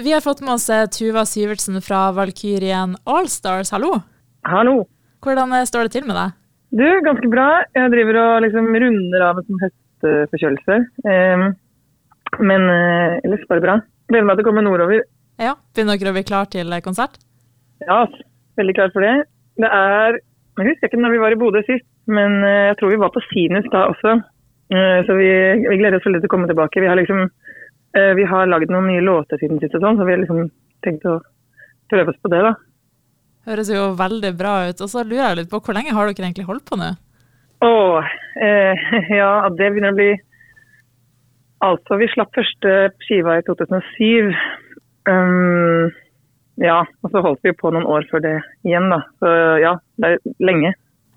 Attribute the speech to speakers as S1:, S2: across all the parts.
S1: Vi har fått med oss eh, Tuva Syvertsen fra Valkyrien Allstars, hallo.
S2: Hallo.
S1: Hvordan eh, står det til med deg?
S2: Du, ganske bra. Jeg driver og liksom runder av en sånn høstforkjølelse. Um, men uh, ellers bare bra. Gleder meg til å komme nordover.
S1: Ja, Begynner dere å bli klar til eh, konsert?
S2: Ja, veldig klar for det. Det er Jeg husker ikke når vi var i Bodø sist, men jeg tror vi var på Sinus da også. Så vi, vi, gleder oss veldig til å komme tilbake. Vi har liksom vi har lagd noen nye låter siden sist, og sånn, så vi har liksom tenkt å prøve oss på det. da.
S1: Høres jo veldig bra ut. Og så lurer jeg litt på, hvor lenge har dere egentlig holdt på nå?
S2: Åh, ja, det begynner å bli Altså, vi slapp første skiva i 2007. Um, ja, og så holdt vi på noen år før det igjen, da. Så ja, det er lenge.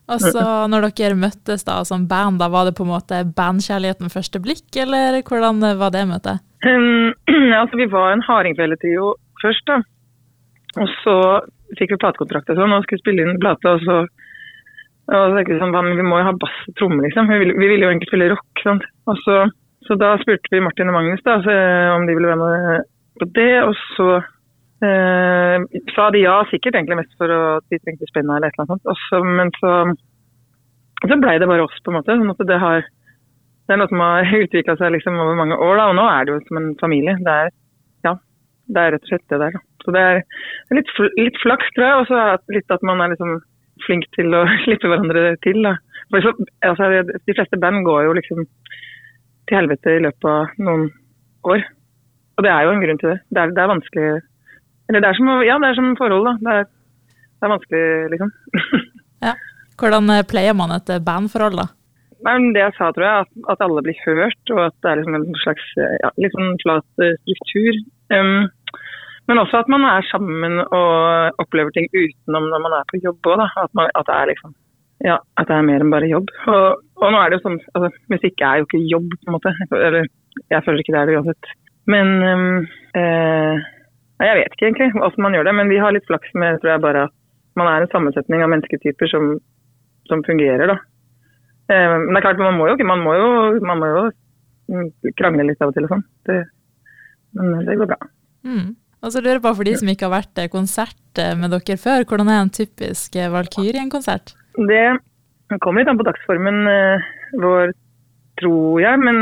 S1: Og så når dere møttes da som band, da var det på en måte bandkjærligheten første blikk, eller hvordan var det møtet?
S2: Um, altså vi var en hardingfelletrio først, da. Og så fikk vi platekontrakt og sånn, og skulle spille inn plate, og så og så vi sånn, Vi må jo ha bass og tromme, liksom. Vi ville, vi ville jo egentlig spille rock. sant? Og så så da spurte vi Martin og Magnus da, om de ville være med på det. Og så eh, sa de ja, sikkert egentlig mest for at de trengte spenna eller et eller annet sånt. Også, men så, så blei det bare oss, på en måte. sånn at det har det er noe som har utvikla seg liksom over mange år, da, og nå er det jo som en familie. Det er, ja, det er rett og slett det der. Så det er litt, litt flaks, tror jeg, og så litt at man er liksom flink til å slippe hverandre til. Da. For så, altså, de fleste band går jo liksom til helvete i løpet av noen år. Og det er jo en grunn til det. Det er, det er vanskelig Eller det er som, ja, det er som forhold, da. Det er, det er vanskelig, liksom.
S1: ja. Hvordan eh, pleier man et eh, bandforhold, da?
S2: Nei, det jeg sa, tror jeg, at, at, alle blir hørt, og at det er liksom en slags ja, litt sånn flat struktur. Um, men også at man er sammen og opplever ting utenom når man er på jobb òg. At, at det er liksom ja, at det er mer enn bare jobb. Og, og nå er det jo sånn, altså, Musikk er jo ikke jobb, på en måte. Eller jeg føler ikke det er det uansett. Men um, eh, Jeg vet ikke egentlig hvordan man gjør det, men vi har litt flaks med tror jeg bare at man er en sammensetning av mennesketyper som, som fungerer. da. Eh, men det er klart, man må jo, man må jo, man må jo krangle litt av og til og sånn. Men det går bra.
S1: Mm. Og så lurer jeg på, For de som ikke har vært konsert med dere før, hvordan er en typisk Valkyrien-konsert?
S2: Det kommer litt an på dagsformen vår, tror jeg. Men,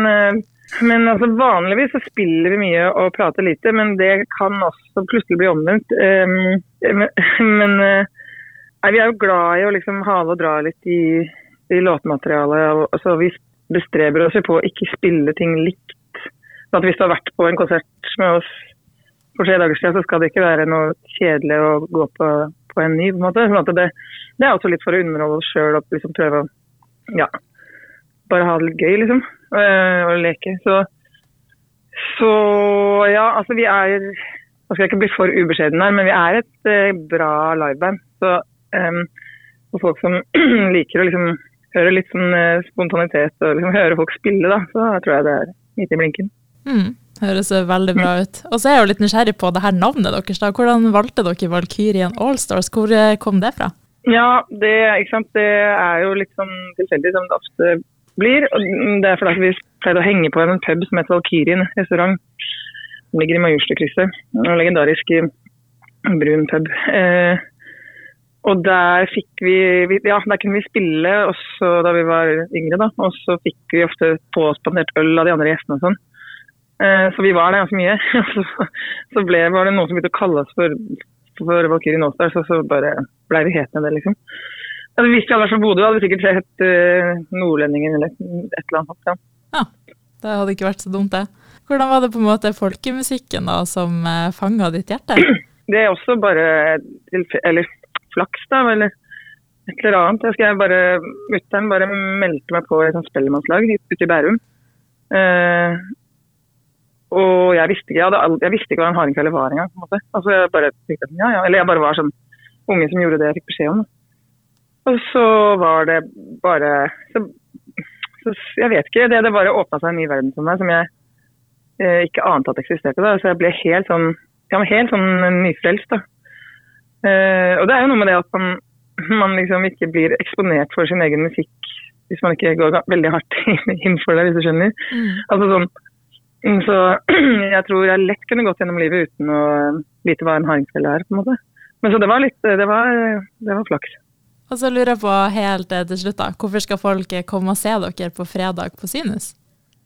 S2: men altså, vanligvis så spiller vi mye og prater lite, men det kan også plutselig bli omvendt. Men, men vi er jo glad i å liksom hale og dra litt i, i låtmaterialet. Altså, så vi bestreber oss på å ikke spille ting likt. Så at hvis du har vært på en konsert med oss for tre dager siden, så skal det ikke være noe kjedelig å gå på, på en ny. på en måte. Sånn det, det er også litt for å underholde oss sjøl og liksom prøve å ja, bare ha det litt gøy, liksom. Øh, og leke. Så, så ja, altså vi er Nå skal jeg ikke bli for ubeskjeden her, men vi er et øh, bra liveband. Så øh, for folk som liker å liksom høre litt sånn uh, spontanitet og liksom hører folk spille, da, så tror jeg det er midt i blinken.
S1: Mm, høres veldig bra ut. Og så er jeg jo litt nysgjerrig på det her navnet deres. da. Hvordan valgte dere Valkyrien Allstars? Hvor kom det fra?
S2: Ja, det, det, er jo litt sånn tilfeldig som det ofte blir. og Det er fordi vi pleide å henge på en pub som heter Valkyrien restaurant. Den ligger i Majorstukrysset. En legendarisk brun pub. Eh, og der fikk vi, ja, der kunne vi spille også da vi var yngre. da, Og så fikk vi ofte påspandert øl av de andre gjestene og sånn. Eh, så vi var der ganske mye. så ble, var det noen som begynte å kalle oss for for Valkyrie Nåstad, så, så bare blei vi hetende det, liksom. Ja, hvis vi hadde vært fra Bodø, hadde vi sikkert hett uh, Nordlendingen eller et eller annet. Ja.
S1: ja, det hadde ikke vært så dumt, det. Hvordan var det på en måte folkemusikken da, som eh, fanga ditt hjerte?
S2: Det er også bare eller flaks, da, eller et eller annet. Jeg skal bare, Mutter'n bare meldte meg på et sånt spellemannslag ute i Bærum. Eh, og jeg visste ikke, jeg, hadde, jeg visste ikke hva en hardingfelle var engang. Altså, jeg bare tenkte, ja, ja. Eller jeg bare var sånn unge som gjorde det jeg fikk beskjed om. Og så var det bare så, så Jeg vet ikke. Det, det bare åpna seg en ny verden for meg som jeg eh, ikke ante at eksisterte. Da. Så jeg ble helt sånn, ja, helt sånn nyfrelst. da. Eh, og det er jo noe med det at man, man liksom ikke blir eksponert for sin egen musikk hvis man ikke går veldig hardt inn for det, hvis du skjønner. Mm. Altså sånn Mm, Så jeg tror jeg lett kunne gått gjennom livet uten å vite hva en hardingfelle er. på en måte. Men så det var litt, det var, det var flaks.
S1: Og så lurer jeg på helt eh, til slutt, da, hvorfor skal folk eh, komme og se dere på fredag på Sinus?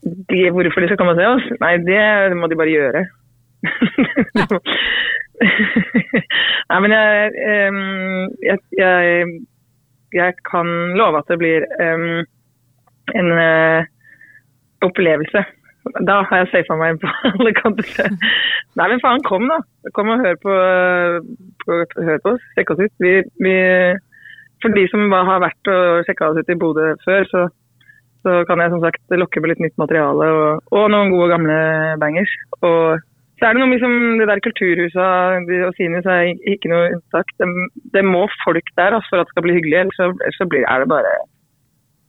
S2: De, hvorfor de skal komme og se oss? Nei, det må de bare gjøre. Nei, men jeg, jeg, jeg, jeg kan love at det blir um, en uh, opplevelse. Da har jeg safa meg på alle kanter. Nei, men faen, kom da. Kom og hør på, på, hør på oss. Sjekk oss ut. Vi, vi, for de som har vært og sjekka oss ut i Bodø før, så, så kan jeg som sagt lokke med litt nytt materiale og, og noen gode gamle bangers. Og så er det noe liksom, det der kulturhuset og Sinus er ikke noe unntak. Det, det må folk der altså, for at det skal bli hyggelig, ellers så, ellers så blir, er det bare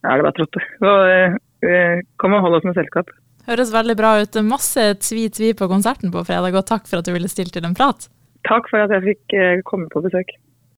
S2: er det bare tråtte. Så eh, eh, kom og hold oss med selskap.
S1: Høres veldig bra ut. Masse tvi-tvi på konserten på fredag, og takk for at du ville stille til en prat.
S2: Takk for at jeg fikk eh, komme på besøk.